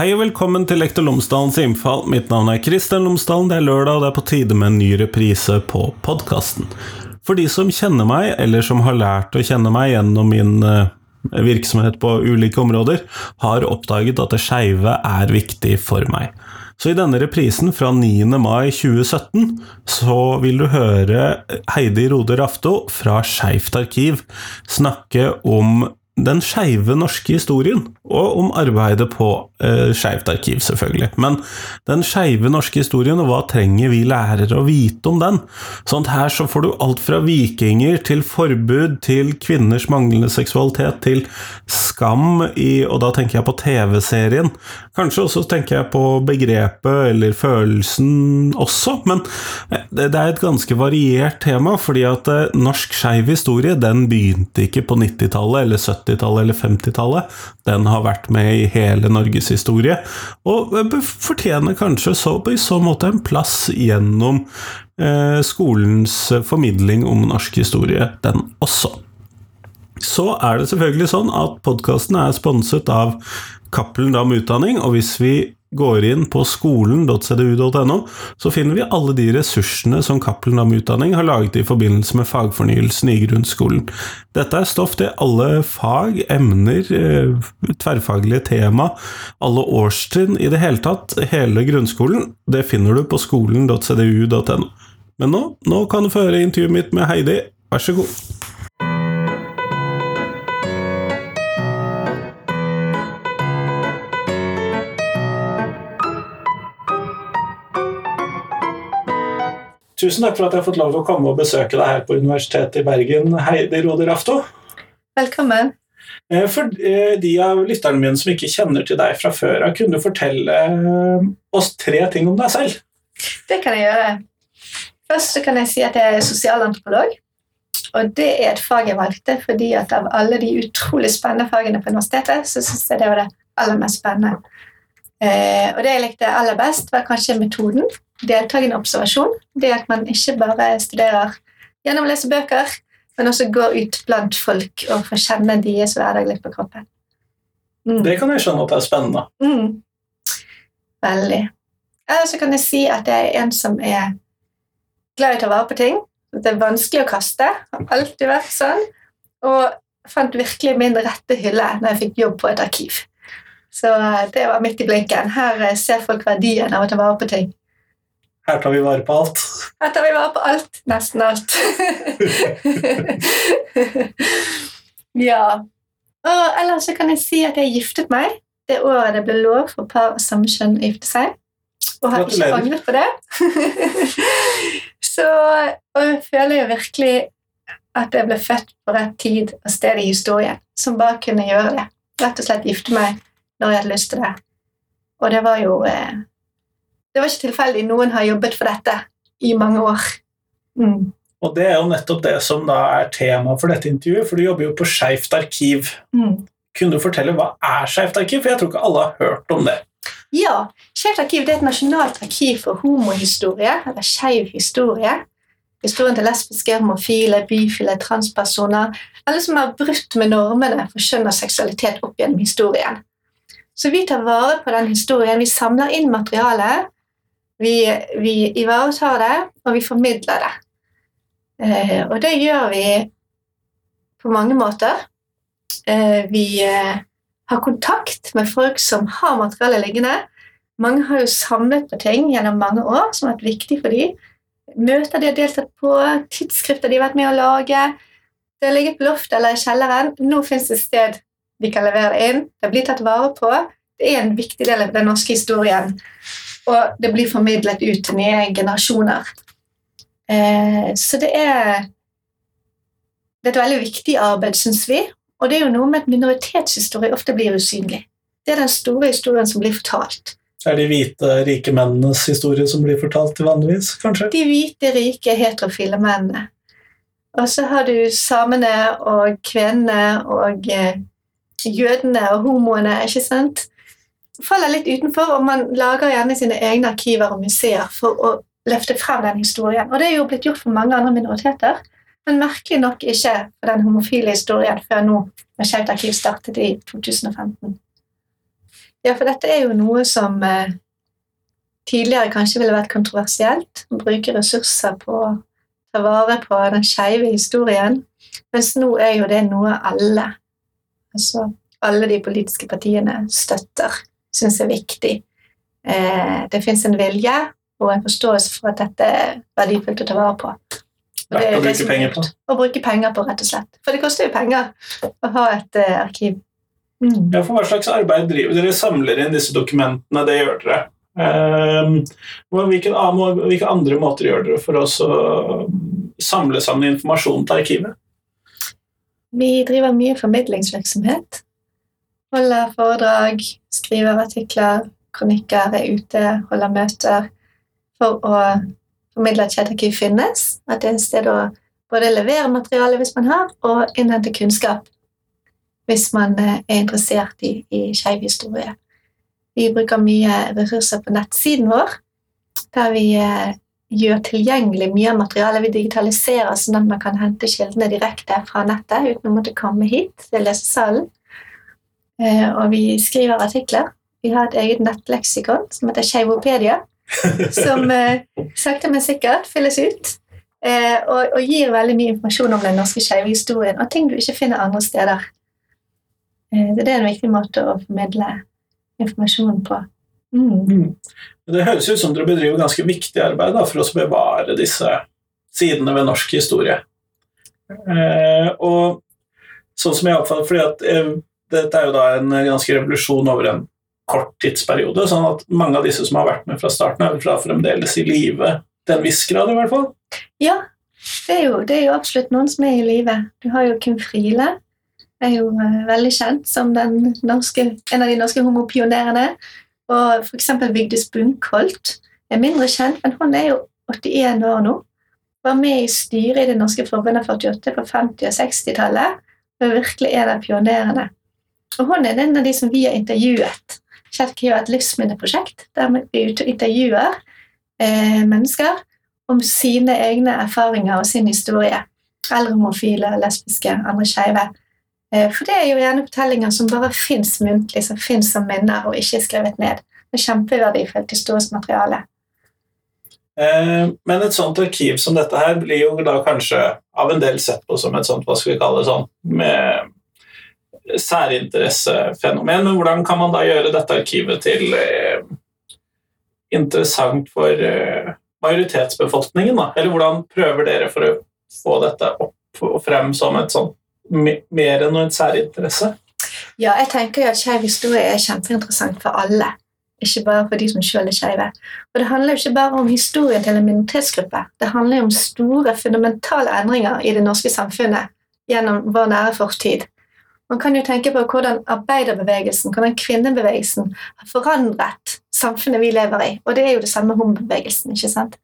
Hei og velkommen til Lektor Lomsdalens innfall. Mitt navn er Kristian Lomsdalen. Det er lørdag, og det er på tide med en ny reprise på podkasten. For de som kjenner meg, eller som har lært å kjenne meg gjennom min eh, virksomhet på ulike områder, har oppdaget at det skeive er viktig for meg. Så i denne reprisen fra 9. mai 2017 så vil du høre Heidi Rode Rafto fra Skeivt arkiv snakke om den skeive norske historien, og om arbeidet på eh, Skeivt arkiv, selvfølgelig. Men den skeive norske historien, og hva trenger vi lærere å vite om den? Sånn at her så får du alt fra vikinger til forbud, til kvinners manglende seksualitet, til skam i Og da tenker jeg på TV-serien. Kanskje også tenker jeg på begrepet eller følelsen også, men eh, det er et ganske variert tema, fordi at eh, norsk skeiv historie, den begynte ikke på 90-tallet eller 70 70-tallet eller 50-tallet. Den har vært med i hele Norges historie, og fortjener kanskje så, i så måte en plass gjennom eh, skolens formidling om norsk historie, den også. Så er det selvfølgelig sånn at podkasten er sponset av Cappelen Dam Utdanning, og hvis vi går inn på skolen.cdu.no, så finner vi alle de ressursene som Cappelen Utdanning har laget i forbindelse med fagfornyelsen i grunnskolen. Dette er stoff til alle fag, emner, eh, tverrfaglige tema, alle årstrinn, i det hele tatt, hele grunnskolen. Det finner du på skolen.cdu.no. Men nå, nå kan du få høre intervjuet mitt med Heidi. Vær så god. Tusen takk for at jeg har fått lov til å komme og besøke deg her på Universitetet i Bergen, Heidi Rode Rafto. Velkommen. Eh, for eh, de av lytterne mine som ikke kjenner til deg fra før av, kunne du fortelle eh, oss tre ting om deg selv? Det kan jeg gjøre. Først kan jeg si at jeg er sosialantropolog. Og det er et fag jeg valgte fordi at av alle de utrolig spennende fagene på universitetet, så syns jeg det var det aller mest spennende. og det jeg likte aller best, var kanskje metoden deltakende observasjon. Det at man ikke bare studerer gjennom å lese bøker, men også går ut blant folk og får kjenne deres hverdag litt på kroppen. Mm. Det kan jeg skjønne at det er spennende. Mm. Veldig. Eller så kan jeg si at jeg er en som er glad i å ta vare på ting. Det er vanskelig å kaste. Har alltid vært sånn. Og fant virkelig min rette hylle når jeg fikk jobb på et arkiv. Så eh, det var midt i blinken. Her eh, ser folk verdien av å ta vare på ting. Her tar vi vare på alt. Her tar vi vare på alt. Nesten alt. ja. Og ellers så kan jeg si at jeg giftet meg det året det ble lov for par av samme kjønn å gifte seg. Og har ikke angret på det. så og jeg føler jo virkelig at jeg ble født på rett tid og sted i historien, som bare kunne gjøre det. Rett og slett gifte meg når jeg hadde lyst til det. Og det var jo eh, det var ikke tilfeldig. Noen har jobbet for dette i mange år. Mm. Og det er jo nettopp det som da er tema for dette intervjuet, for du jobber jo på Skeivt arkiv. Mm. Kunne du fortelle hva er Skeivt arkiv? For jeg tror ikke alle har hørt om det. Ja, Skeivt arkiv er et nasjonalt arkiv for homohistorie, eller skeiv historie. Historien til lesbiske, homofile, bifile, transpersoner, Alle som har brutt med normene for kjønn og seksualitet opp gjennom historien. Så vi tar vare på den historien. Vi samler inn materiale vi, vi ivaretar det, og vi formidler det. Eh, og det gjør vi på mange måter. Eh, vi eh, har kontakt med folk som har materiale liggende. Mange har jo samlet på ting gjennom mange år som har vært viktig for dem. Møter de har deltatt på, tidsskrifter de har vært med å lage. Det har ligget på loftet eller i kjelleren. Nå fins det et sted de kan levere det inn. Det blir tatt vare på. Det er en viktig del av den norske historien og det blir formidlet ut til nye generasjoner. Eh, så det er, det er et veldig viktig arbeid, syns vi. Og det er jo noe med at minoritetshistorie ofte blir usynlig. Det er den store historien som blir fortalt. Er de hvite, rike mennenes historie som blir fortalt til vanligvis, kanskje? De hvite, rike, heterofile mennene. Og så har du samene og kvenene og eh, jødene og homoene, ikke sant? Faller litt utenfor, og man lager gjerne sine egne arkiver og museer for å løfte frem den historien. Og det er jo blitt gjort for mange andre minoriteter, men merkelig nok ikke for den homofile historien før nå, når Skeivt arkiv startet i 2015. Ja, for dette er jo noe som eh, tidligere kanskje ville vært kontroversielt. Å bruke ressurser på å ta vare på den skeive historien. Mens nå er jo det noe alle, altså alle de politiske partiene, støtter, syns er viktig. Eh, det fins en vilje og en forståelse for at dette er verdifullt å ta vare på. Er Verdt å bruke er penger på. Å bruke penger på, rett og slett. For det koster jo penger å ha et eh, arkiv. Mm. Ja, for Hva slags arbeid driver dere? Samler inn disse dokumentene, det gjør dere. Ehm, hva- hvilke, hvilke andre måter gjør dere for oss å samle sammen informasjon til arkivet? Vi driver mye formidlingsvirksomhet. Holder foredrag, skriver artikler, kronikker, er ute, holder møter for å formidle at Kjedarkiv finnes. At det er et sted å både levere materiale hvis man har, og innhente kunnskap hvis man eh, er interessert i, i skeiv historie. Vi bruker mye ressurser på nettsiden vår, der vi eh, gjør tilgjengelig mye av materialet. Vi digitaliserer sånn at man kan hente kildene direkte fra nettet uten å måtte komme hit til lesesalen. Eh, Og vi skriver artikler. Vi har et eget nettleksikon som heter Skeivopedia, som eh, sakte, men sikkert fylles ut. eh, Og, og gir veldig mye informasjon om den norske skeive historien og ting du ikke finner andre steder. Så Det er en viktig måte å formidle informasjon på. Mm. Det høres ut som dere bedriver ganske viktig arbeid da, for å bevare disse sidene ved norsk historie. Eh, og sånn som jeg oppfatter fordi at eh, Dette er jo da en ganske revolusjon over en kort tidsperiode, sånn at mange av disse som har vært med fra starten, er fra fremdeles i live til en viss grad, i hvert fall. Ja, det er, jo, det er jo absolutt noen som er i live. Du har jo Kim Friele. Er jo eh, veldig kjent som norske, en av de norske homopionerene. Og f.eks. Vigdis Bunkholt er mindre kjent, men hun er jo 81 år nå. Var med i styret i Det norske forbundet 48 på 50- og 60-tallet. Og virkelig en av pionerene. Og hun er en av de som vi har intervjuet. Kjerke gjør et livsminneprosjekt der vi intervjuer eh, mennesker om sine egne erfaringer og sin historie. Eldre homofile, lesbiske, andre skeive. Eh, For det er jo gjerne fortellinger som bare fins muntlig, som fins som minner og ikke er skrevet ned. Det er kjempeverdifullt historisk materiale. Eh, men et sånt arkiv som dette her blir jo da kanskje av en del sett på som et sånt, hva skal vi kalle det sånn, med særinteressefenomen. Men hvordan kan man da gjøre dette arkivet til eh, interessant for eh, majoritetsbefolkningen? Da? Eller hvordan prøver dere for å få dette opp og frem som et sånt mer enn en særinteresse? Ja, jeg tenker jo at skeiv historie er kjempeinteressant for alle. Ikke bare for de som sjøl er skeive. Og det handler jo ikke bare om historien til en minoritetsgruppe. Det handler jo om store, fundamentale endringer i det norske samfunnet gjennom vår nære fortid. Man kan jo tenke på hvordan arbeiderbevegelsen, hvordan kvinnebevegelsen har forandret samfunnet vi lever i. Og det er jo det samme homobevegelsen. ikke sant?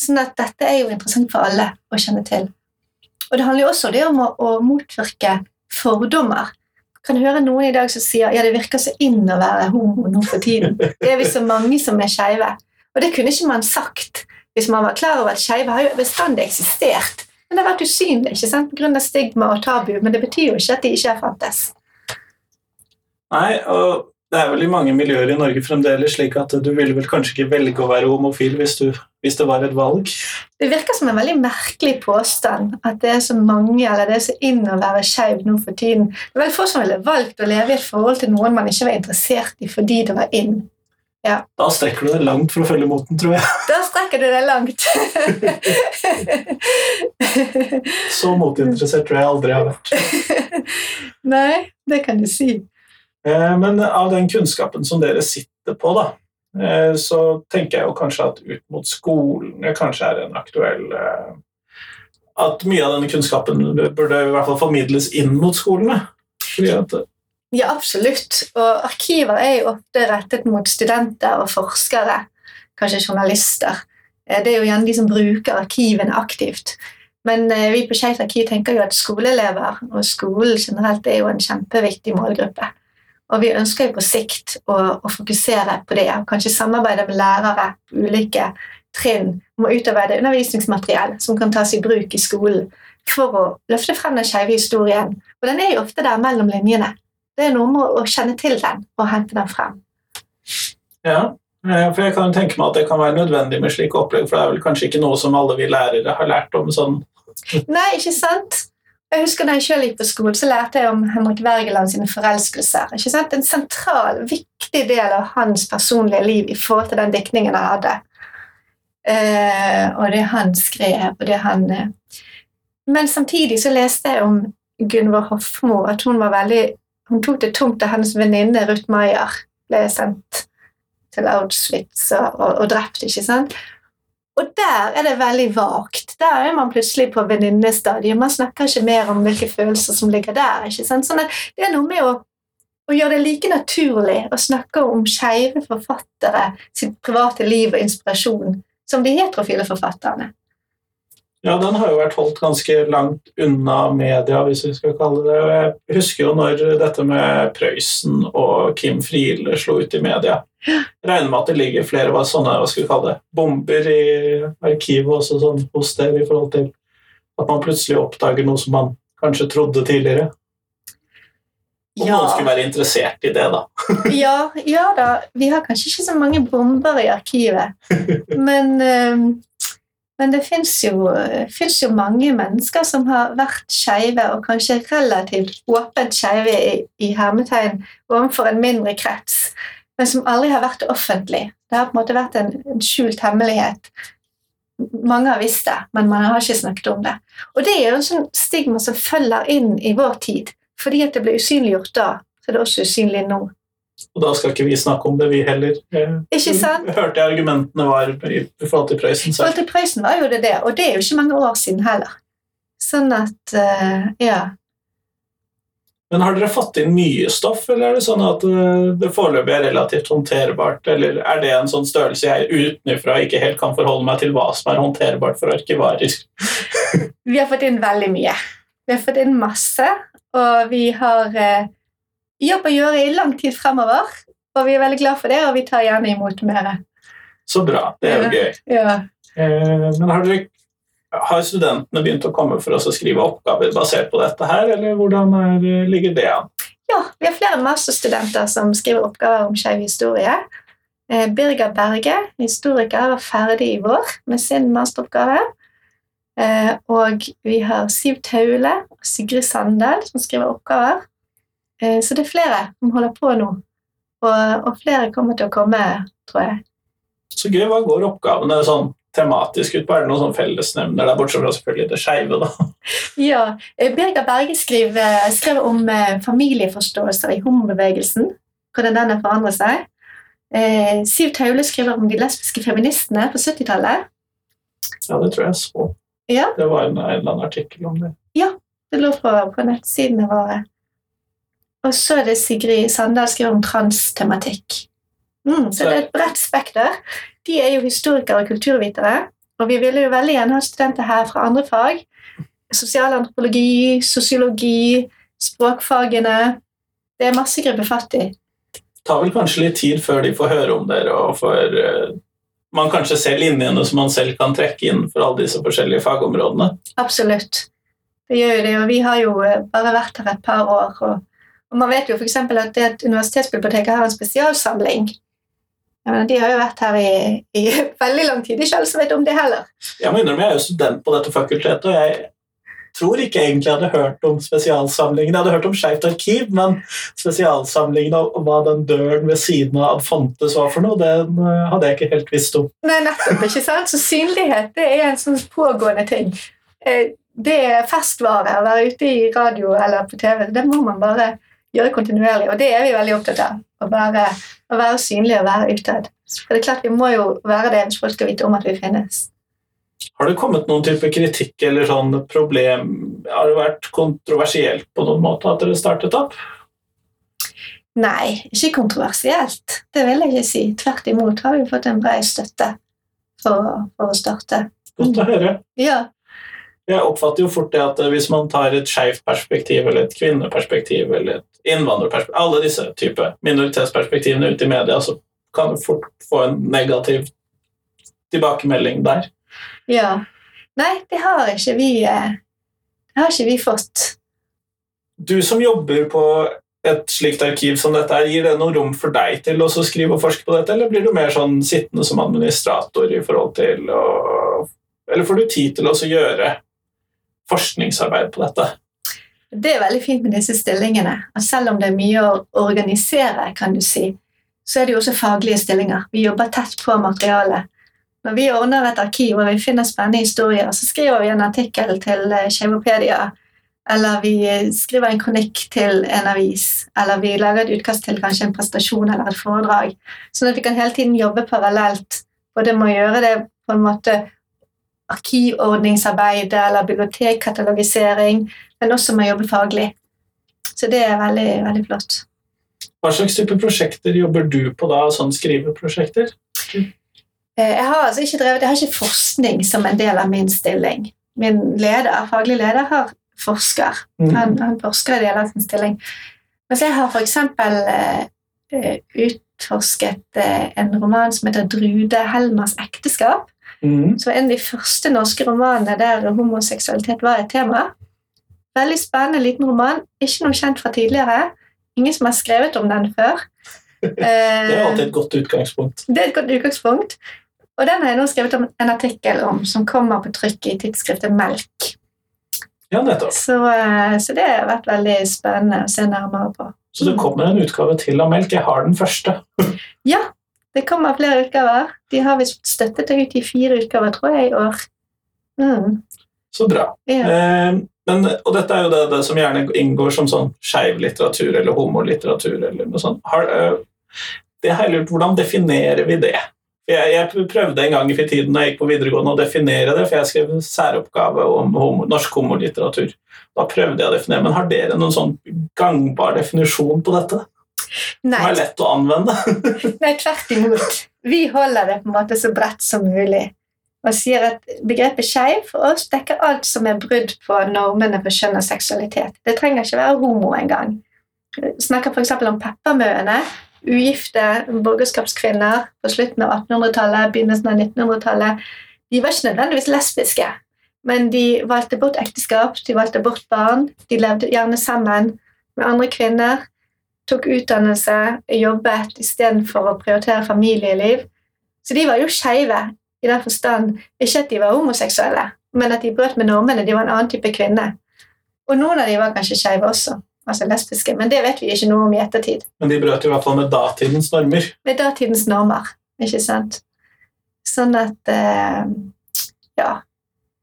Sånn at dette er jo interessant for alle å kjenne til. Og det handler jo også det om å, å motvirke fordommer. Kan høre noen i dag som sier ja, det virker så inn å være homo nå for tiden. Det er vi så mange som er skeive. Og det kunne ikke man sagt hvis man var klar over at skeive har jo bestandig eksistert. Men det har vært usynlig ikke sant? pga. stigma og tabu. Men det betyr jo ikke at de ikke har fantes. Nei, og det er vel i mange miljøer i Norge fremdeles slik at du ville vel kanskje ikke velge å være homofil hvis, du, hvis det var et valg. Det virker som en veldig merkelig påstand at det er så mange eller det er så inn å være skeiv nå for tiden. Det er vel få som ville valgt å leve i et forhold til noen man ikke var interessert i fordi det var inn. Da strekker du deg langt for å følge moten, tror jeg. Da strekker du deg langt. Så motinteressert tror jeg aldri har vært. Nei, det kan du si. Eh, Men av den kunnskapen som dere sitter på, da, eh, så tenker jeg jo kanskje at ut mot skolene kanskje er en aktuell eh, At mye av denne kunnskapen burde i hvert fall formidles inn mot skolene. Fordi at Ja, absolutt. Og arkiver er jo ofte rettet mot studenter og forskere, kanskje journalister. Eh, Det er jo gjerne de som bruker arkivene aktivt. Men eh, vi på Skeivt arkiv tenker jo at skoleelever og skolen generelt er jo en kjempeviktig målgruppe. Og vi ønsker jo på sikt å, å fokusere på det, og kanskje samarbeide med lærere på ulike trinn om utarbeide undervisningsmateriell som kan tas i bruk i skolen for å løfte frem den skeive historien. Og den er jo ofte der mellom linjene. Det er noe med å kjenne til den og hente den frem. Ja, eh, for jeg kan tenke meg at det kan være nødvendig med slike opplegg, for det er vel kanskje ikke noe som alle vi lærere har lært om sånn Nei, ikke sant? Jeg husker Da jeg selv gikk på skolen, så lærte jeg om Henrik Wergeland sine forelskelser. ikke sant? En sentral, viktig del av hans personlige liv i forhold til den diktningen han hadde. Uh, og det han skrev, og det han uh. Men samtidig så leste jeg om Gunvor Hofmo, at hun var veldig hun tok det tungt da hennes venninne Ruth Maier ble sendt til Auschwitz og, og, og drept. ikke sant? Og der er det veldig vagt. Der er man plutselig på venninnestadiet. Man snakker ikke mer om hvilke følelser som ligger der. ikke sant? Sånn det er noe med å, å, gjøre det like naturlig å snakke om skeive forfattere sitt private liv og inspirasjon som de heterofile forfatterne. Ja, den har jo vært holdt ganske langt unna media, hvis vi skal kalle det Jeg husker jo når dette med Prøysen og Kim Friele slo ut i media. Regner med at det ligger flere hva sånne hva skal vi kalle det, bomber i arkivet også sånn hos dere i forhold til at man plutselig oppdager noe som man kanskje trodde tidligere. Om ja. noen skulle være interessert i det, da. ja, ja da. Vi har kanskje ikke så mange bomber i arkivet. Men um men det fins jo, jo, mange mennesker som har vært skeive, og kanskje relativt åpent skeive i, i, hermetegn overfor en mindre krets, men som aldri har vært offentlig. Det har på en måte vært en, en skjult hemmelighet. Mange har visst det, men man har ikke snakket om det. Og det er jo en sånn stigma som følger inn i vår tid. Fordi at det ble usynliggjort da, så er det også usynlig nå. Og da skal ikke vi snakke om det, vi heller. Ikke sant? Hørte jeg argumentene var i forhold til Prøysen. I forhold til Prøysen var jo det det, og det er jo ikke mange år siden heller. Sånn at uh, ja. Men har dere fått inn mye stoff, eller er det sånn at uh, det foreløpig er relativt håndterbart? Eller er det en sånn størrelse jeg utenfra ikke helt kan forholde meg til hva som er håndterbart for arkivarer? vi har fått inn veldig mye. Vi har fått inn masse, og vi har jobb å gjøre i lang tid fremover. Og vi er veldig glad for det, og vi tar gjerne imot mer. Så bra. Det er jo gøy. Ja. Eh, men har, dere, har, studentene begynt å komme for oss å skrive oppgaver basert på dette her, eller hvordan er, ligger det an? Ja, vi har flere masterstudenter som skriver oppgaver om skeiv historie. Eh, Birger Berge, historiker, var ferdig i vår med sin masteroppgave. Eh, og vi har Siv Taule og Sigrid Sandel som skriver oppgaver. Eh, så det er flere som holder på nå. Og, og, flere kommer til å komme, tror jeg. Så gøy. Hva går oppgavene sånn tematisk ut på? Er det noen sånn fellesnevner der, bortsett fra selvfølgelig det skeive, da? Ja. Eh, Birger Berge skrev, skrev om eh, familieforståelser i homobevegelsen. Hvordan den har forandret seg. Eh, Siv Taule skriver om de lesbiske feministene på 70-tallet. Ja, det tror jeg så. Ja. Det var en, en eller annen artikkel om det. Ja, det lå på, på nettsidene våre. Og så er det Sigrid Sandal skriver om transtematikk. Mm, så det er et bredt spekter. De er jo historikere og kulturvitere. Og vi ville jo veldig gjerne ha studenter her fra andre fag. Sosialantropologi, sosiologi, språkfagene. Det er masse å gripe fatt i. Det tar vel kanskje litt tid før de får høre om dere, og får uh, man kanskje ser linjene som man selv kan trekke inn for alle disse forskjellige fagområdene? Absolutt. Det gjør jo det, og vi har jo eh, bare vært her et par år. og Man vet jo f.eks. at det at universitetsbiblioteket har en spesialsamling. Mener, de har jo vært her i, i veldig lang tid. Ikke alle som vet om det heller. Jeg må innrømme, jeg er jo student på dette fakultetet, og jeg tror ikke egentlig jeg hadde hørt om spesialsamlingen. Jeg hadde hørt om Skeivt arkiv, men spesialsamlingen og hva den døren ved siden av Adfantes var for noe, den eh, hadde jeg ikke helt visst om. Nei, nettopp, ikke sant? Så synlighet det er en sånn pågående ting. Eh, det er festvare å være ute i radio eller på TV. Det må man bare gjøre kontinuerlig. Og det er vi veldig opptatt av. Å være, å være synlig og være utad. For det er klart Vi må jo være det hvis folk skal vite om at vi finnes. Har det kommet noen type kritikk eller sånn problem? Har det vært kontroversielt på noen måte at dere startet opp? Nei, ikke kontroversielt. Det vil jeg ikke si. Tvert imot har vi fått en bred støtte for, for å starte. Godt å høre. Ja. Jeg oppfatter jo fort det at hvis man tar et skeivt perspektiv eller et kvinneperspektiv eller et innvandrerperspektiv, alle disse type minoritetsperspektivene ute i media, så kan du fort få en negativ tilbakemelding der. Ja. Nei, det har ikke vi, eh, det har ikke vi fått. Du som jobber på et slikt arkiv som dette her, gir det noe rom for deg til å skrive og forske på dette, eller blir du mer sånn sittende som administrator i forhold til å Eller får du tid til å gjøre forskningsarbeid på dette? Det er veldig fint med disse stillingene. at Selv om det er mye å organisere, kan du si, så er det jo også faglige stillinger. Vi jobber tett på materialet. Når vi ordner et arkiv og vi finner spennende historier, så skriver vi en artikkel til eh, eller vi eh, skriver en kronikk til en avis, eller vi lager et utkast til kanskje en prestasjon eller et foredrag. Sånn at vi kan hele tiden jobbe parallelt. og det må gjøre det på en måte arkivordningsarbeid eller bibliotekkatalogisering, men også med å jobbe faglig. Så det er veldig, veldig flott. Hva slags type prosjekter jobber du på da, sånn skriveprosjekter? Eh, jeg har altså ikke drevet, jeg har ikke forskning som en del av min stilling. Min leder, faglig leder har forsker. Mm. Han, han forsker i deler av sin stilling. Mens jeg har f.eks. Uh, utforsket uh, en roman som heter 'Drude Helmers ekteskap'. Mm. Så en av de første norske romanene der homoseksualitet var et tema. Veldig spennende liten roman. Ikke noe kjent fra tidligere. Ingen som har skrevet om den før. Det er alltid Eh, et godt utgangspunkt. det er et godt utgangspunkt. Og den har jeg nå skrevet om en artikkel om, som kommer på trykk i tidsskriftet Melk. Ja, nettopp. Så, eh, så det har vært veldig spennende å se nærmere på. Så det kommer en utgave til av Melk. Jeg har den første. Ja, det kommer flere utgaver. De har visst støttet deg ut i fire utgaver, tror jeg, i år. Mm. Så bra. Ja. Eh, men, og dette er jo det, det som gjerne inngår som sånn skeiv litteratur eller homolitteratur eller noe sånt. Har, eh, det har jeg lurt Hvordan definerer vi det? Jeg, jeg prøvde en gang i tiden da jeg gikk på videregående å definere det, for jeg skrev særoppgave om homo, norsk homolitteratur. Da prøvde jeg å definere, men har dere noen sånn gangbar definisjon på dette? Som er lett å anvende? nei, tvert imot. Vi holder det på en måte så bredt som mulig. Og sier at begrepet skeiv for oss dekker alt som er brudd på normene for kjønn og seksualitet. Det trenger ikke være homo engang. Snakker f.eks. om peppermøene. Ugifte borgerskapskvinner på slutten av 1800-tallet, begynnelsen av 1900-tallet. De var ikke nødvendigvis lesbiske, men de valgte bort ekteskap, de valgte bort barn. De levde gjerne sammen med andre kvinner, tok utdannelse, jobbet istedenfor å prioritere familieliv. Så de var jo skeive i den forstand ikke at de var homoseksuelle, men at de brøt med normene. De var en annen type kvinne. Og noen av de var kanskje skeive også, altså lesbiske, men det vet vi ikke noe om i ettertid. Men de brøt i hvert fall med datidens normer. Med datidens normer, ikke sant? Sånn at eh, Ja.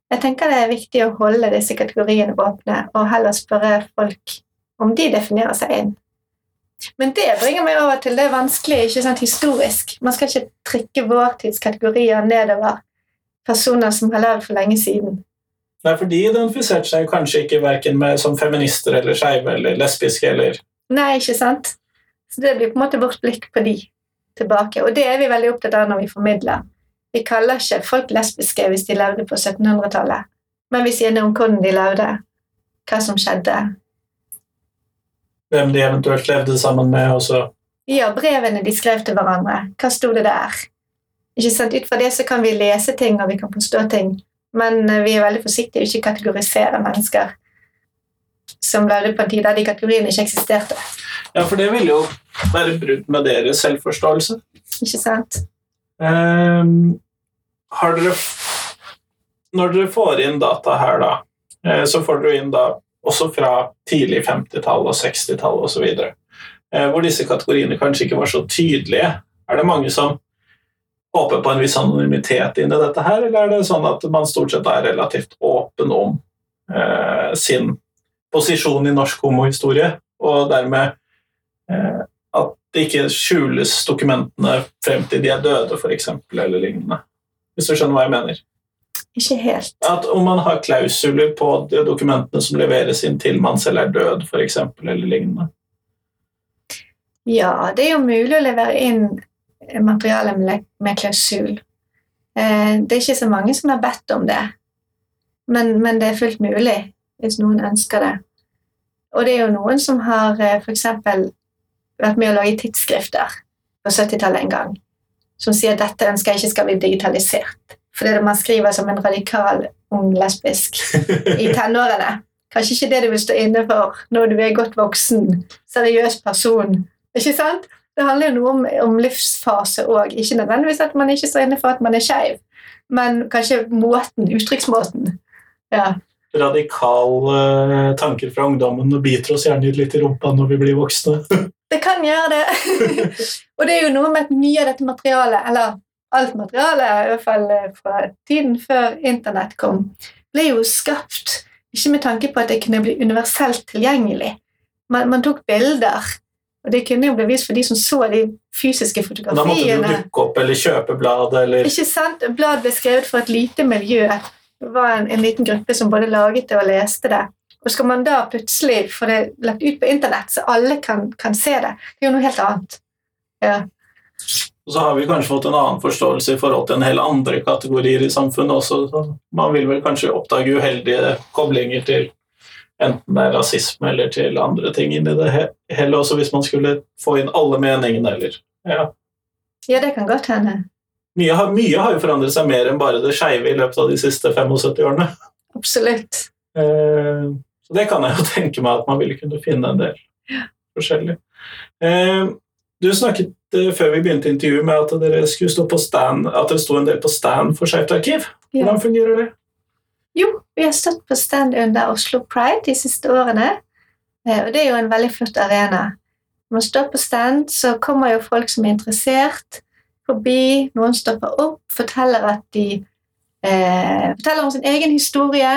Jeg tenker det er viktig å holde disse kategoriene åpne, og heller spørre folk om de definerer seg inn. Men det bringer meg over til det vanskelige ikke sant, historisk. Man skal ikke trykke vår tids kategorier nedover personer som har levd for lenge siden. Nei, for de identifiserte seg kanskje ikke verken med som feminister eller skeive eller lesbiske eller Nei, ikke sant? Så det blir på en måte vårt blikk på de tilbake. Og det er vi veldig opptatt av når vi formidler. Vi kaller ikke folk lesbiske hvis de levde på 1700-tallet, men vi sier noe om hvordan de levde, hva som skjedde. Hvem de eventuelt levde sammen med. Og så. Ja, brevene de skrev til hverandre. Hva sto det der? Ikke sant? Ut fra det så kan vi lese ting, og vi kan forstå ting. Men eh, vi er veldig forsiktige i ikke kategorisere mennesker som levde på en tid der de kategoriene ikke eksisterte. Ja, for det ville jo være brudd med deres selvforståelse. Ikke sant? Um, har dere Når dere får inn data her, da, eh, så får dere inn da også fra tidlig 50-tall og 60-tall osv. Eh, hvor disse kategoriene kanskje ikke var så tydelige. Er det mange som håper på en viss anonymitet inn i dette her, eller er det sånn at man stort sett er relativt åpen om eh, sin posisjon i norsk homohistorie, og dermed eh, at det ikke skjules dokumentene frem til de er døde, f.eks., eller lignende? Hvis du skjønner hva jeg mener? Ikke helt. At om man har klausuler på de dokumentene som leveres inn til man selv er død, f.eks., eller lignende. Ja, det er jo mulig å levere inn materiale med, med klausul. Eh, det er ikke så mange som har bedt om det, men, men det er fullt mulig hvis noen ønsker det. Og det er jo noen som har eh, f.eks. vært med å lage tidsskrifter på 70-tallet en gang, som sier at dette ønsker jeg ikke skal bli digitalisert. Fordi man skriver som en radikal ung lesbisk i tenårene. kanskje ikke det du vil stå inne for når du er godt voksen, seriøs person. Ikke sant? Det handler jo noe om, om livsfase òg, ikke nødvendigvis at man ikke står inne for at man er skeiv, men kanskje måten, uttrykksmåten. Ja. Radikale eh, tanker fra ungdommen og biter oss gjerne litt i rumpa når vi blir voksne. Det kan gjøre det. og det er jo noe med at mye av dette materialet, eller alt materialet, i hvert fall eh, fra tiden før internett kom, ble jo skapt ikke med tanke på at det kunne bli universelt tilgjengelig. Man, man tok bilder, og det kunne jo bli vist for de som så de fysiske fotografiene. Da måtte du dukke opp eller kjøpe bladet eller Ikke sant? Blad ble skrevet for et lite miljø. Det var en, en liten gruppe som både laget det og leste det. Og skal man da plutselig få det lagt ut på internett, så alle kan, kan se det, det er jo noe helt annet. Ja. Og så har vi kanskje fått en annen forståelse i forhold til en hel andre kategorier i samfunnet også. Så man vil vel kanskje oppdage uheldige koblinger til enten det er rasisme eller til andre ting inni det hele også, hvis man skulle få inn alle meningene eller ja. ja, det kan godt hende. Mye har, mye har jo forandret seg mer enn bare det skeive i løpet av de siste 75 årene. Absolutt. Eh, Så det kan jeg jo tenke meg at man ville kunne finne en del forskjellig. Eh, Du snakket eh, før vi begynte intervjuet med at dere skulle stå på stand, at dere sto en del på stand for Skeivt arkiv. Hvordan fungerer det? Jo, vi har stått på stand under Oslo Pride de siste årene, eh, og det er jo en veldig flott arena. Når man står på stand, så kommer jo folk som er interessert, forbi. Noen stopper opp, forteller at de eh, forteller om sin egen historie.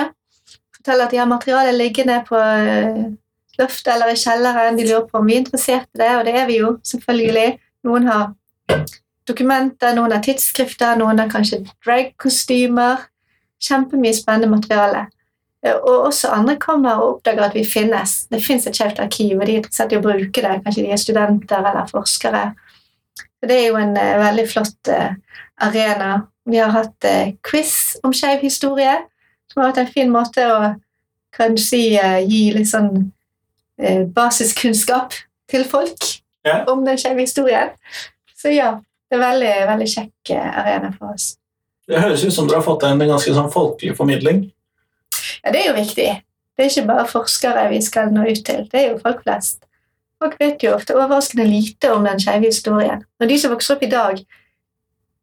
Forteller at de har materiale liggende på eh, loftet eller i kjelleren. De lurer på om vi er interessert i det, og det er vi jo, selvfølgelig. Noen har dokumenter, noen har tidsskrifter, noen har kanskje dragkostymer. Kjempemye spennende materiale. Eh, Og også andre kommer og oppdager at vi finnes. Det fins et kjevt arkiv, og de er interessert i å bruke det. Kanskje de er studenter eller forskere. Så Det er jo en uh, veldig flott uh, arena. Vi har hatt uh, quiz om skeiv historie, som har vært en fin måte å kan du si, gi litt sånn basiskunnskap til folk Ja. om den skeive historien. Så ja, det er veldig, veldig kjekk eh, arena for oss. Det høres ut som dere har fått en ganske sånn folkelig formidling. Ja, det er jo viktig. Det er ikke bare forskere vi skal nå ut til, det er jo folk flest. Folk vet jo ofte overraskende lite om den skeive historien. Og de som vokser opp i dag,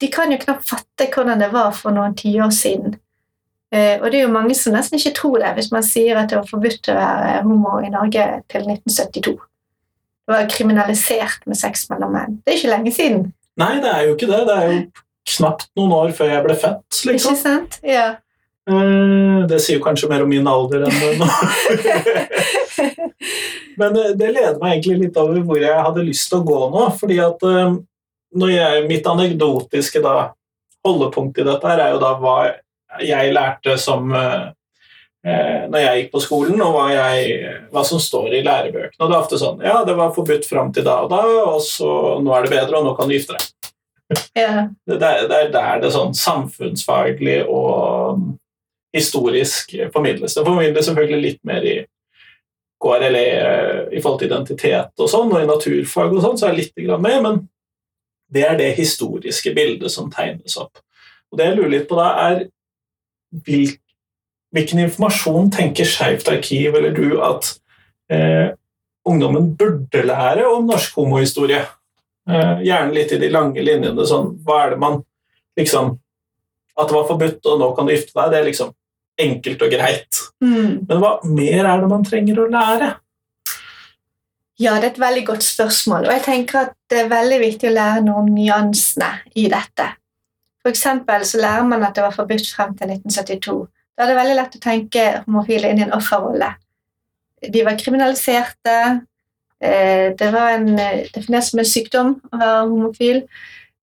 de kan jo knapt fatte hvordan det var for noen tiår siden. Eh, og det er jo mange som nesten ikke tror det hvis man sier at det var forbudt å være homo i Norge til 1972. Det var kriminalisert med sex mellom menn. Det er ikke lenge siden. Nei, det er jo ikke det. Det er jo knapt noen år før jeg ble født. Ikke liksom. sant? Ja. Eh, Det sier kanskje mer om min alder enn det nå. Men det leder meg egentlig litt over hvor jeg hadde lyst til å gå nå. fordi at eh, jeg, Mitt anekdotiske da, holdepunkt i dette her er jo da hva jeg lærte som eh, eh, når jeg gikk på skolen, og hva, jeg, hva som står i lærebøkene. Og det er ofte sånn Ja, det var forbudt fram til da og da, og så nå er det bedre, og nå kan du gifte deg. ja. Det, er- det er der det sånn samfunnsfaglig og historisk formidles. Det formidles selvfølgelig litt mer i KRLE eh, i forhold til identitet og sånn, og i naturfag og sånn, så er det litt grann med, men det er det historiske bildet som tegnes opp. Og det jeg lurer litt på da, er hvilken informasjon tenker Skeivt arkiv eller du at eh, ungdommen burde lære om norsk homohistorie? Eh, gjerne litt i de lange linjene. Sånn, hva er det man liksom At det var forbudt, og nå kan du gifte deg, det er liksom enkelt og greit. Mm. Men hva mer er det man trenger å lære? Ja, det er et veldig godt spørsmål, og jeg tenker at det er veldig viktig å lære noe om nyansene i dette. For eksempel så lærer man at det var forbudt frem til 1972. Da er det veldig lett å tenke homofile inn i en offerrolle. De var kriminaliserte, eh, det var en, eh, definert som en sykdom å være homofil.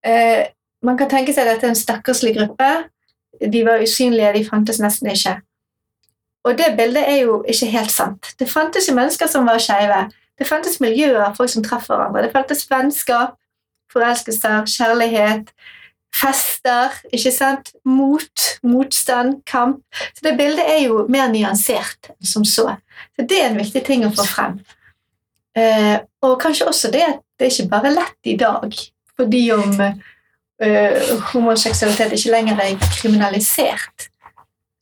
Eh, Man kan tenke seg at dette er en stakkarslig gruppe. De var usynlige, de fantes nesten ikke. Og det bildet er jo ikke helt sant. Det fantes jo mennesker som var skeive. Det fantes miljøer folk som traff hverandre. Det fantes vennskap, forelskelser, kjærlighet, fester, ikke sant? Mot, motstand, kamp. Så det bildet er jo mer nyansert enn som så. Så det er en viktig ting å få frem. Eh, og kanskje også det at det er ikke bare lett i dag, fordi om eh, homoseksualitet ikke lenger er kriminalisert,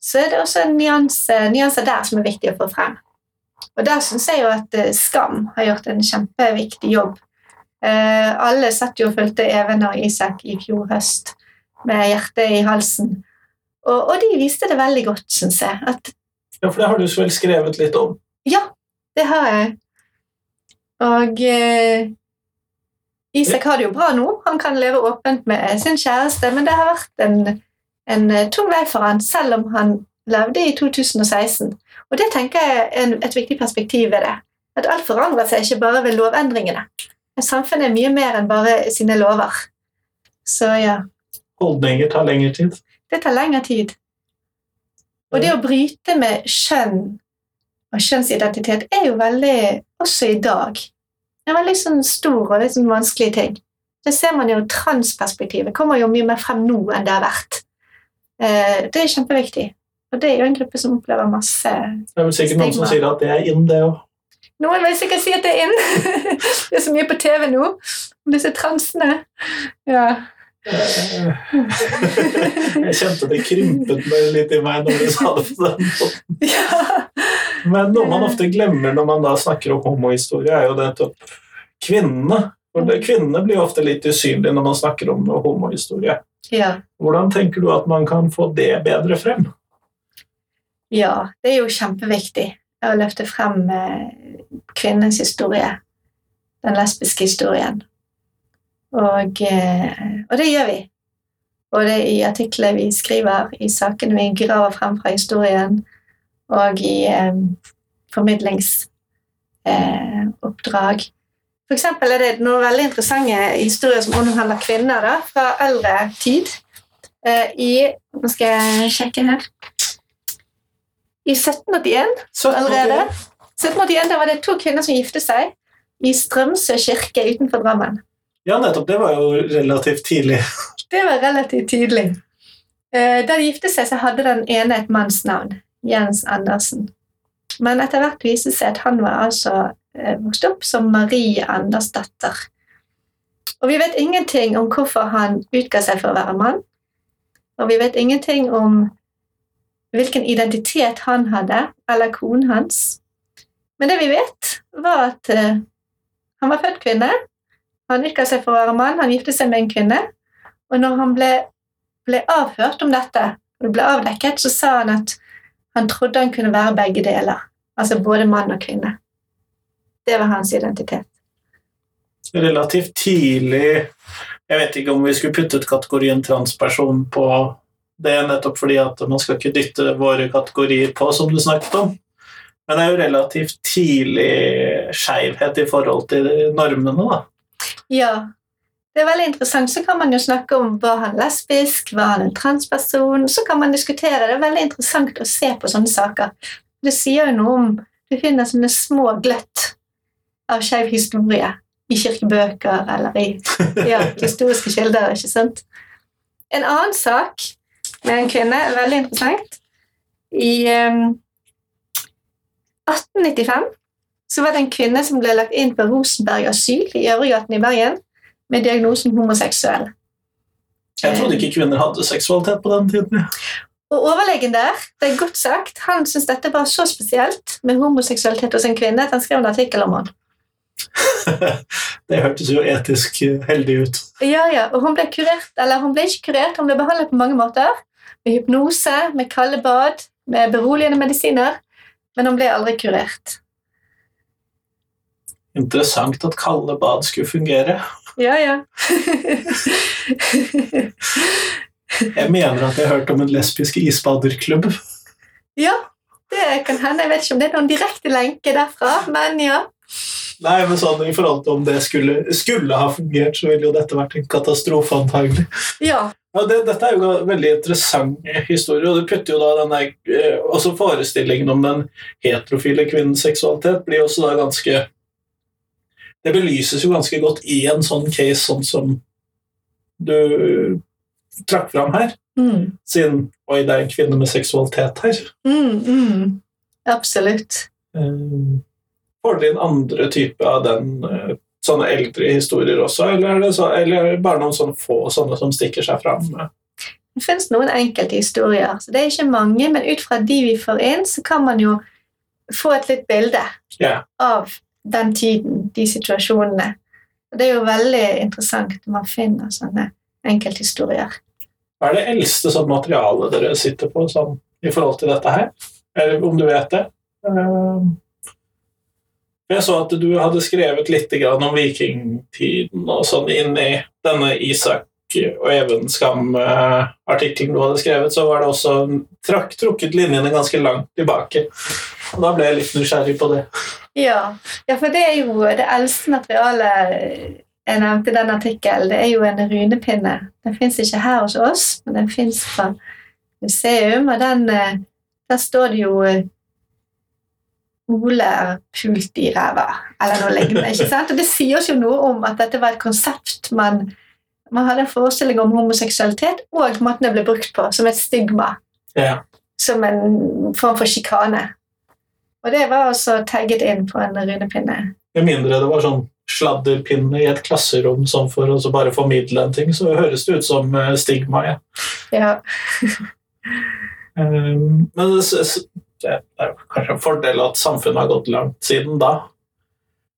så er det også en nyanse, nyanser der som er viktig å få frem. Og der syns jeg jo at eh, Skam har gjort en kjempeviktig jobb. Eh, alle satt jo og fulgte Even og Isak i fjor høst med hjertet i halsen. Og, og de viste det veldig godt, syns jeg. At Ja, for det har du vel skrevet litt om. ja, det har jeg. Og eh, Isak har det jo bra nå. Han kan leve åpent med sin kjæreste, men det har vært en, en eh, tung vei for han, selv om han levde i 2016. Og det tenker jeg er et viktig perspektiv ved det. At alt forandrer seg ikke bare ved lovendringene. Samfunnet er mye mer enn bare sine lover. Så ja, Holdninger tar lengre tid. det tar lengre tid. Og det å bryte med kjønn og kjønnsidentitet er jo veldig, også i dag, det en veldig sånn stor og litt sånn vanskelig ting. Det ser man jo transperspektivet kommer jo mye mer frem nå enn det har vært. Eh, Det er kjempeviktig. Og det er jo en gruppe som opplever masse Det er vel sikkert noen som sier at det er inn, det òg. Noen vil sikkert si at det er inn. Det er så mye på TV nå om disse transene. Ja. Jeg kjente det krympet meg litt i meg når du sa det på den måten. ja. Men noe man ofte glemmer når man da snakker om homohistorie, er jo nettopp kvinnene. For det, kvinnene blir ofte litt usynlige når man snakker om homohistorie. ja. Hvordan tenker du at man kan få det bedre frem? Ja, det er jo kjempeviktig å løfte frem eh, kvinnens historie. Den lesbiske historien. Og, eh, og det gjør vi. Både i artikler vi skriver, i sakene vi graver frem fra historien, og i eh, formidlingsoppdrag. Eh. For eksempel er det noen veldig interessante historier som omhandler kvinner da, fra eldre tid. Eh, I Nå skal jeg sjekke her. I 1781 Så, allerede 1781 da var det to kvinner som giftet seg i Strømsø kirke utenfor Drammen. Ja, nettopp. Det var jo relativt tidlig. Det var relativt tydelig. Eh, Da de giftet seg, så hadde den ene et mannsnavn, Jens Andersen. Men etter hvert viste det seg at han var altså eh, vokst opp som Marie Andersdatter. Og vi vet ingenting om hvorfor han utga seg for å være mann. Og vi vet ingenting om hvilken identitet han hadde, eller konen hans. Men det vi vet, var at uh, han var født kvinne. Han utga seg for å være mann, han giftet seg med en kvinne. Og når han ble, ble avhørt om dette, og det ble avdekket, så sa han at han trodde han kunne være begge deler. Altså både mann og kvinne. Det var hans identitet. Relativt tidlig Jeg vet ikke om vi skulle puttet kategorien transperson på det, er nettopp fordi at man skal ikke dytte våre kategorier på, som du snakket om. Men det er jo relativt tidlig skeivhet i forhold til normene, da. Ja, det er veldig interessant. Så kan man jo snakke om var han lesbisk, var han en transperson? Så kan man diskutere. Det er veldig interessant å se på sånne saker. Det sier jo noe om Du finner sånne små gløtt av skeiv historie i kirkebøker eller i ja, historiske kilder. ikke sant? En annen sak med en kvinne veldig interessant. I um, 1895 så var det en kvinne som ble lagt inn på Rosenberg asyl i Øvregaten i Bergen med diagnosen homoseksuell. Jeg trodde ikke kvinner hadde seksualitet på den tiden. Og overlegen der, det er godt sagt, han syntes dette var så spesielt med homoseksualitet hos en kvinne at han skrev en artikkel om han. Det hørtes jo etisk heldig ut. Ja, ja, og hun ble kurert, eller hun ble ikke kurert, hun ble behandlet på mange måter. Med hypnose, med kalde bad, med beroligende medisiner. Men hun ble aldri kurert. Interessant at kalde bad skulle fungere. Ja, ja. Jeg mener at jeg har hørt om en lesbisk isbaderklubb. ja, det kan hende. Jeg vet ikke om det er noen direkte lenke derfra, men ja. Nei, men sånn i forhold til om det skulle, skulle ha fungert, så ville jo dette vært en katastrofe, antagelig. Ja, Ja, det, dette er jo en veldig interessant historie, og det putter jo da denne eh, også forestillingen om den heterofile kvinnens seksualitet blir også da ganske Det belyses jo ganske godt i en sånn case sånn som du trakk fram her, mm, siden Oi, det er en kvinne med seksualitet her. mm, mm. absolutt. Eh, Får dere inn andre typer av den eh, sånne eldre historier også, eller er det, så, eller er bare noen sånne få sånne som stikker seg fram? Det finnes noen enkelte historier, så det er ikke mange, men ut fra de vi får inn, så kan man jo få et litt bilde yeah. av den tiden, de situasjonene. Og det er jo veldig interessant når man finner sånne enkelthistorier. Hva er det eldste sånn materialet dere sitter på sånn, i forhold til dette her? Eller om du vet det? Ehm, Jeg så at du hadde skrevet litt om vikingtiden og sånn inn i denne Isak og Even Skam-artikkelen du hadde skrevet, så var det også trakk, trukket linjene ganske langt tilbake. Og da ble jeg litt nysgjerrig på det. Ja, ja for det er jo det eldste materialet jeg nevnte i den artikkelen. Det er jo en runepinne. Den fins ikke her hos oss, men den fins fra museum, og den, eh, der står det jo eh, Ole pult i ræva, eller noe lignende. ikke sant? Og det sier oss jo noe om at dette var et konsept man, man hadde en forestilling om homoseksualitet, og måten det ble brukt på, som et stigma. Ja. Som en form for sjikane. Og det var også tagget inn på en runepinne. Med mindre det var sånn sladderpinne i et klasserom sånn for å bare formidle en ting, så høres det ut som eh, stigma. Ja. Ja. Ehm, Men det, er kanskje en fordel at samfunnet har gått langt siden da.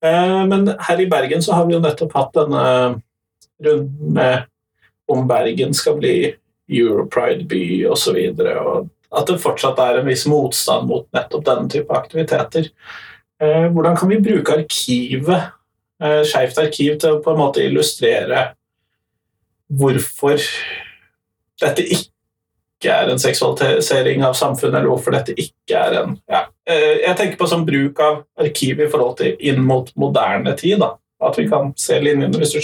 Eh, Men her i Bergen så har vi jo nettopp hatt denne runden med om Bergen skal bli Europride-by osv. At det fortsatt er en viss motstand mot nettopp denne type aktiviteter. Eh, Hvordan kan vi bruke arkivet, eh, Skeivt arkiv, til å på en måte illustrere hvorfor dette ikke er en seksualisering av samfunnet, eller hvorfor dette ikke er en ja. Eh, Jeg tenker på sånn bruk av arkiv i forhold til inn mot moderne tid. da. At vi kan se linjene, hvis du,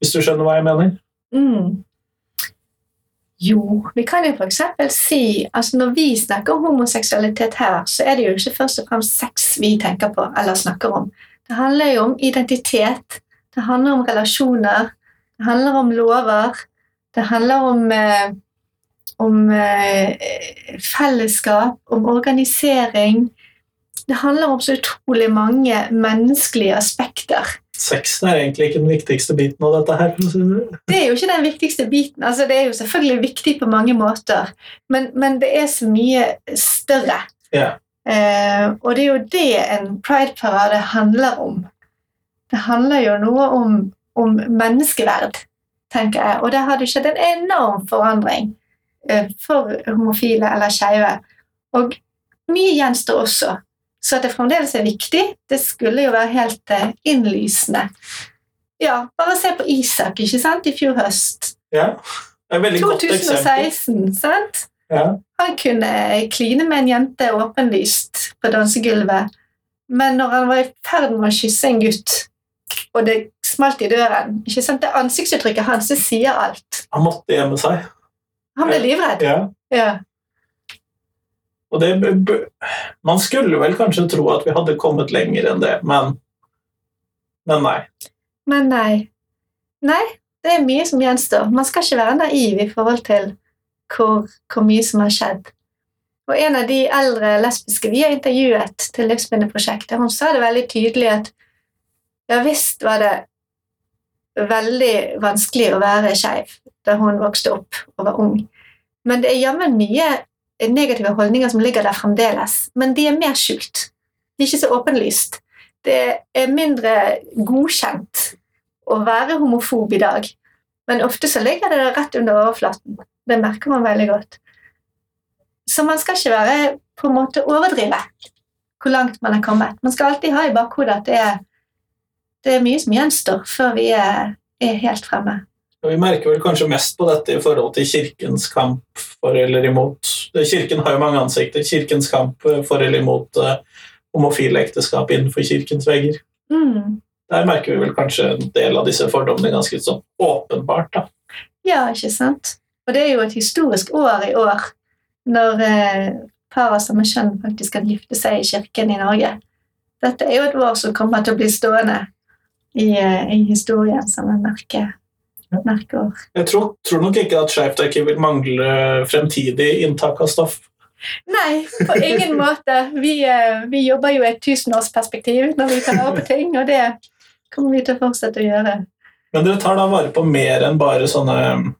hvis du skjønner hva jeg mener. Mm. Jo, vi kan jo f.eks. si altså Når vi snakker om homoseksualitet her, så er det jo ikke først og fremst sex vi tenker på eller snakker om. Det handler jo om identitet, det handler om relasjoner, det handler om lover, det handler om, eh, om eh, fellesskap, om organisering. Det handler om så utrolig mange menneskelige aspekter. Sexen er egentlig ikke den viktigste biten av dette her. det. Det er jo ikke den viktigste biten. Altså, det er jo selvfølgelig viktig på mange måter, men, men det er så mye større. Ja. Eh, og det er jo det en prideparade handler om. Det handler jo noe om, om menneskeverd, tenker jeg. Og der har det skjedd en enorm forandring for homofile eller skeive. Og mye gjenstår også. Så at det fremdeles er viktig, det skulle jo være helt eh, innlysende. Ja, bare se på Isak, ikke sant, i fjor høst. ja. Det er et veldig godt eksempel. 2016, sant? Ja. Han kunne kline med en jente åpenlyst på dansegulvet, men når han var i ferd med å kysse en gutt, og det smalt i døren ikke sant? Det ansiktsuttrykket hans det sier alt. Han måtte gjemme seg. Han ble livredd. Ja. Ja. Og det, man skulle vel kanskje tro at vi hadde kommet lenger enn det, men, men nei. Men nei. Nei, det er mye som gjenstår. Man skal ikke være naiv i forhold til hvor, hvor mye som har skjedd. Og en av de eldre lesbiske vi har intervjuet til Livsbindeprosjektet, hun sa det veldig tydelig at ja visst var det veldig vanskelig å være skeiv da hun vokste opp og var ung. Men det er jammen mye negative holdninger som ligger der fremdeles. Men de er mer skjult. De er ikke så åpenlyst. Det er mindre godkjent å være homofob i dag. Men ofte så ligger det rett under overflaten. Det merker man veldig godt. Så man skal ikke være på en måte overdrive hvor langt man er kommet. Man skal alltid ha i bakhodet at det er, det er mye som gjenstår før vi er, er helt fremme. Vi merker vel kanskje mest på dette i forhold til kirkens kamp for eller imot. Kirken har jo mange ansikter. Kirkens kamp for eller imot uh, homofile ekteskap innenfor kirkens vegger. Mm. Der merker vi vel kanskje en del av disse fordommene ganske sånn åpenbart. da. Ja, ikke sant? Og det er jo et historisk år i år, når eh, par av samme kjønn faktisk kan gifte seg i kirken i Norge. Dette er jo et år som kommer til å bli stående i, eh, i historien som en merke, merkeår. Jeg tror, tror nok ikke at Skeivt arkiv vil mangle fremtidig inntak av stoff. Nei, på ingen måte. Vi, eh, vi jobber jo i et tusenårsperspektiv når vi tar vare på ting, og det kommer vi til å fortsette å gjøre. Men dere tar da vare på mer enn bare sånne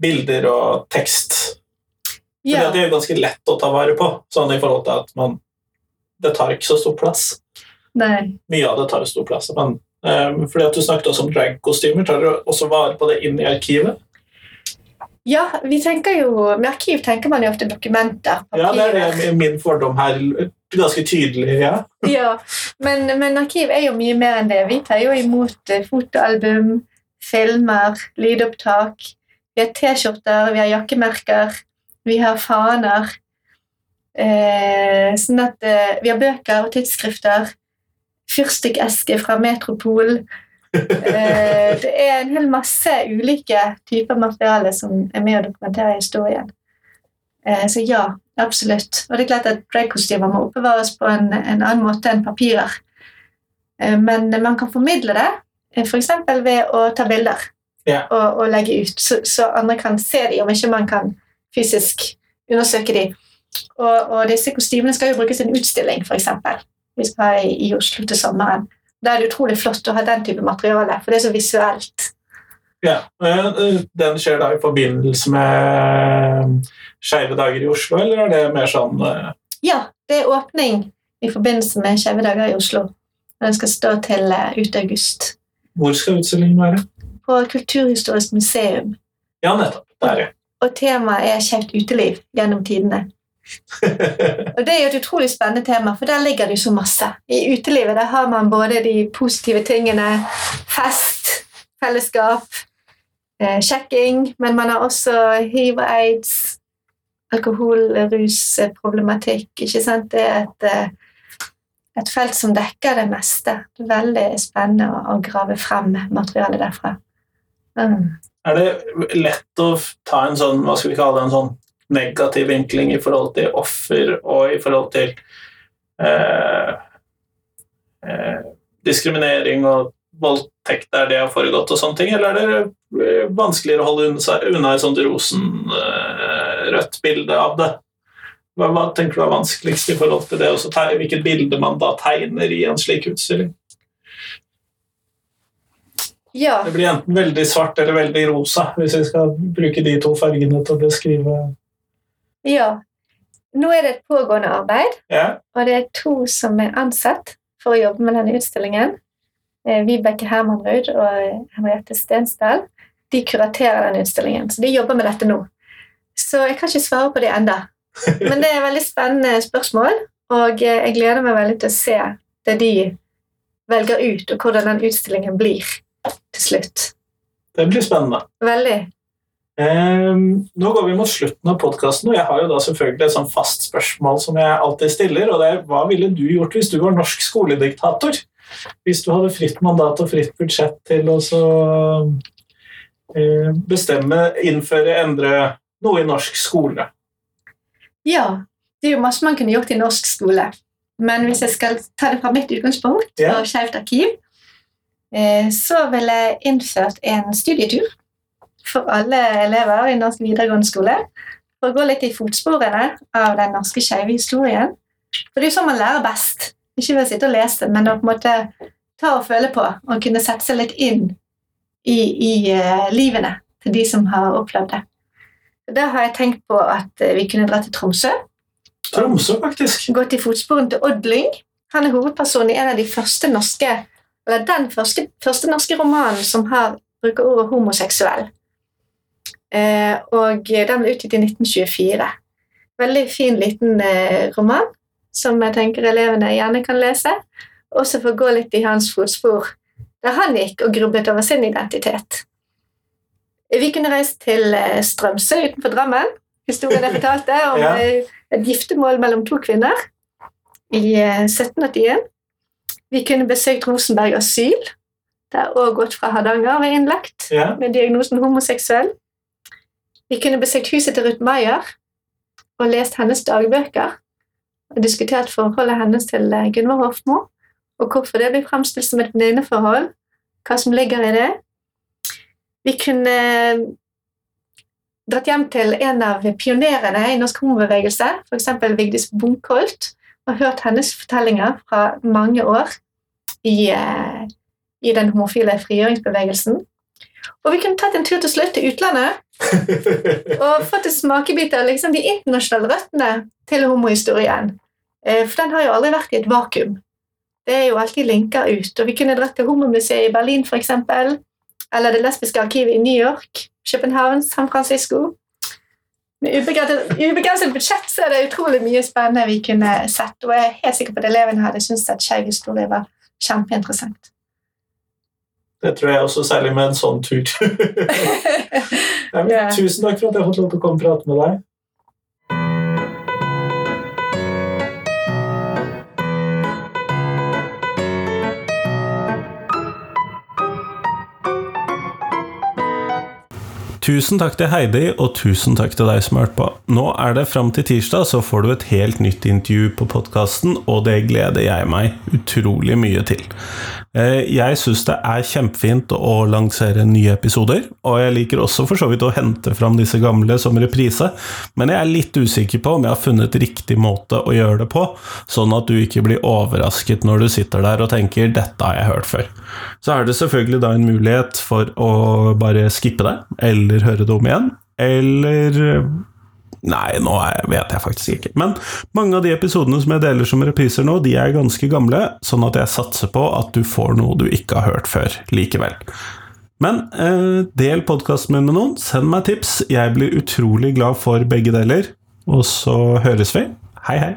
bilder og tekst. Fordi Ja. at de er ganske lett å ta vare på, sånn i forhold til at man Det tar ikke så stor plass. Nei. Mye av det tar stor plass. Men fordi at du snakket også om dragkostymer, tar du også vare på det inn i arkivet? Ja, vi tenker jo, Med arkiv tenker man jo ofte dokumenter. Ja, det er min fordom her. Ganske tydelig, ja. Ja, men, men arkiv er jo mye mer enn det. Vi tar jo imot eh, fotoalbum, filmer, lydopptak. Vi har T-skjorter, vi har jakkemerker, vi har faner. Eh, sånn at eh, Vi har bøker og tidsskrifter. Fyrstikkeske fra Metropol. Eh, det er en hel masse ulike typer materiale som er med å dokumentere historien. Eh, så ja, absolutt. Og det er klart at dragkostymer må oppbevares på en, en annen måte enn papirer. Eh, men man kan formidle det f.eks. ved å ta bilder Ja. og, og legge ut, så, så andre kan se dem, om ikke man kan fysisk undersøke dem. Og, og disse kostymene skal jo brukes i en utstilling, f.eks. Vi skal ha i, Oslo til sommeren. Da er det utrolig flott å ha den type materiale, for det er så visuelt. ja. Eh, Den skjer da i forbindelse med Skeive dager i Oslo, eller er det mer sånn eh, Ja, det er åpning i forbindelse med Skeive dager i Oslo. Og Den skal stå til eh, ut august. Hvor skal utstillingen være? På Kulturhistorisk museum. Ja, nettopp. Der, ja. Og temaet er skeivt uteliv gjennom tidene. Og Det er jo et utrolig spennende tema, for der ligger det jo så masse. I utelivet der har man både de positive tingene, fest, fellesskap, eh, sjekking, men man har også hiv og aids, alkohol, rusproblematikk. ikke sant? Det er et, eh, et felt som dekker det meste. Det er veldig spennende å, å grave frem materiale derfra. Mm. Er det lett å ta en sånn, hva skal vi kalle det, en sånn negativ vinkling i forhold til offer og i forhold til eh, eh, diskriminering og voldtekt der det har foregått og sånne ting, eller er det eh, vanskeligere å holde unna, et sånt rosenrødt bilde av det? Hva, hva tenker du er vanskeligst i forhold til det, og hvilket bilde man da tegner i en slik utstilling? Ja. Det blir enten veldig svart eller veldig rosa, hvis vi skal bruke de to fargene til å beskrive ja. Nå er det et pågående arbeid. Ja, Og det er to som er ansatt for å jobbe med denne utstillingen. Eh, Vibeke Hermanrud og Henriette Stensdal. De kuraterer denne utstillingen, så de jobber med dette nå. Så jeg kan ikke svare på det enda. Men det er et veldig spennende spørsmål, og eh, jeg gleder meg veldig til å se det de velger ut, og hvordan den utstillingen blir til slutt. det blir spennende. Veldig. Ehm, nå går vi mot slutten av podkasten, og jeg har jo da selvfølgelig et sånn fast spørsmål som jeg alltid stiller, og det er hva ville du gjort hvis du var norsk skolediktator? Hvis du hadde fritt mandat og fritt budsjett til å så eh, bestemme, innføre, endre noe i norsk skole? Ja, det er jo masse man kunne gjort i norsk skole. Men hvis jeg skal ta det fra mitt utgangspunkt Ja. og Skeivt arkiv, eh, så ville jeg innført en studietur for alle elever i norsk videregående skole. For å gå litt i fotsporene av den norske skeive historien. For det er jo sånn man lærer best. Ikke ved å sitte og lese, men å på en måte ta og føle på og kunne sette seg litt inn i, i uh, livene til de som har opplevd det. Da har jeg tenkt på at eh, vi kunne dra til Tromsø. Tromsø, faktisk. Gått i fotsporene til Odd Lyng. Han er hovedpersonen i en av de første norske eller den første, første norske romanen som har, bruker ordet homoseksuell. Eh, og den ble utgitt i 1924. Veldig fin, liten eh, roman som jeg tenker elevene gjerne kan lese. Også for å gå litt i hans fotspor, der han gikk og grublet over sin identitet. Vi kunne reist til eh, Strømsø utenfor Drammen. Historien jeg fortalte om Ja. et giftermål mellom to kvinner i eh, 1781. Vi kunne besøkt Rosenberg asyl, der òg Gottfra Hardanger var innlagt Ja. med diagnosen homoseksuell. Vi kunne besøkt huset til Ruth Maier og lest hennes dagbøker og diskutert forholdet hennes til eh, Gunvor Hofmo, og hvorfor det blir fremstilt som et venninneforhold, hva som ligger i det. Vi kunne eh, dratt hjem til en av pionerene i norsk homobevegelse, f.eks. Vigdis Bunkholt, og hørt hennes fortellinger fra mange år i, eh, i den homofile frigjøringsbevegelsen. Og vi kunne tatt en tur til slutt til utlandet og fått en smakebit av liksom, de internasjonale røttene til homohistorien. Eh, For den har jo aldri vært i et vakuum. Det er jo alltid linker ut. Og vi kunne dratt til Homomuseet i Berlin, f.eks. Eller Det lesbiske arkivet i New York, København, San Francisco. Med ubegrenset, ubegrenset budsjett så er det utrolig mye spennende vi kunne sett. Og jeg er helt sikker på at elevene hadde syntes at skeiv historie var kjempeinteressant. Det tror jeg også, særlig med en sånn tur. Ja. Tusen takk for at jeg har fått lov til å komme og prate med deg. Tusen takk til Heidi, og tusen takk til deg som har hørt på. Nå er det fram til tirsdag, så får du et helt nytt intervju på podkasten, og det gleder jeg meg utrolig mye til. Eh, Jeg syns det er kjempefint å lansere nye episoder, og jeg liker også for så vidt å hente fram disse gamle som reprise, men jeg er litt usikker på om jeg har funnet riktig måte å gjøre det på, sånn at du ikke blir overrasket når du sitter der og tenker 'dette har jeg hørt før'. Så er det selvfølgelig da en mulighet for å bare skippe det, eller høre det om igjen, eller Nei, nå er, vet jeg faktisk ikke. Men mange av de episodene som jeg deler som repriser nå, de er ganske gamle, sånn at jeg satser på at du får noe du ikke har hørt før likevel. Men eh, del podkasten min med noen, send meg tips. Jeg blir utrolig glad for begge deler. Og så høres vi. Hei, hei.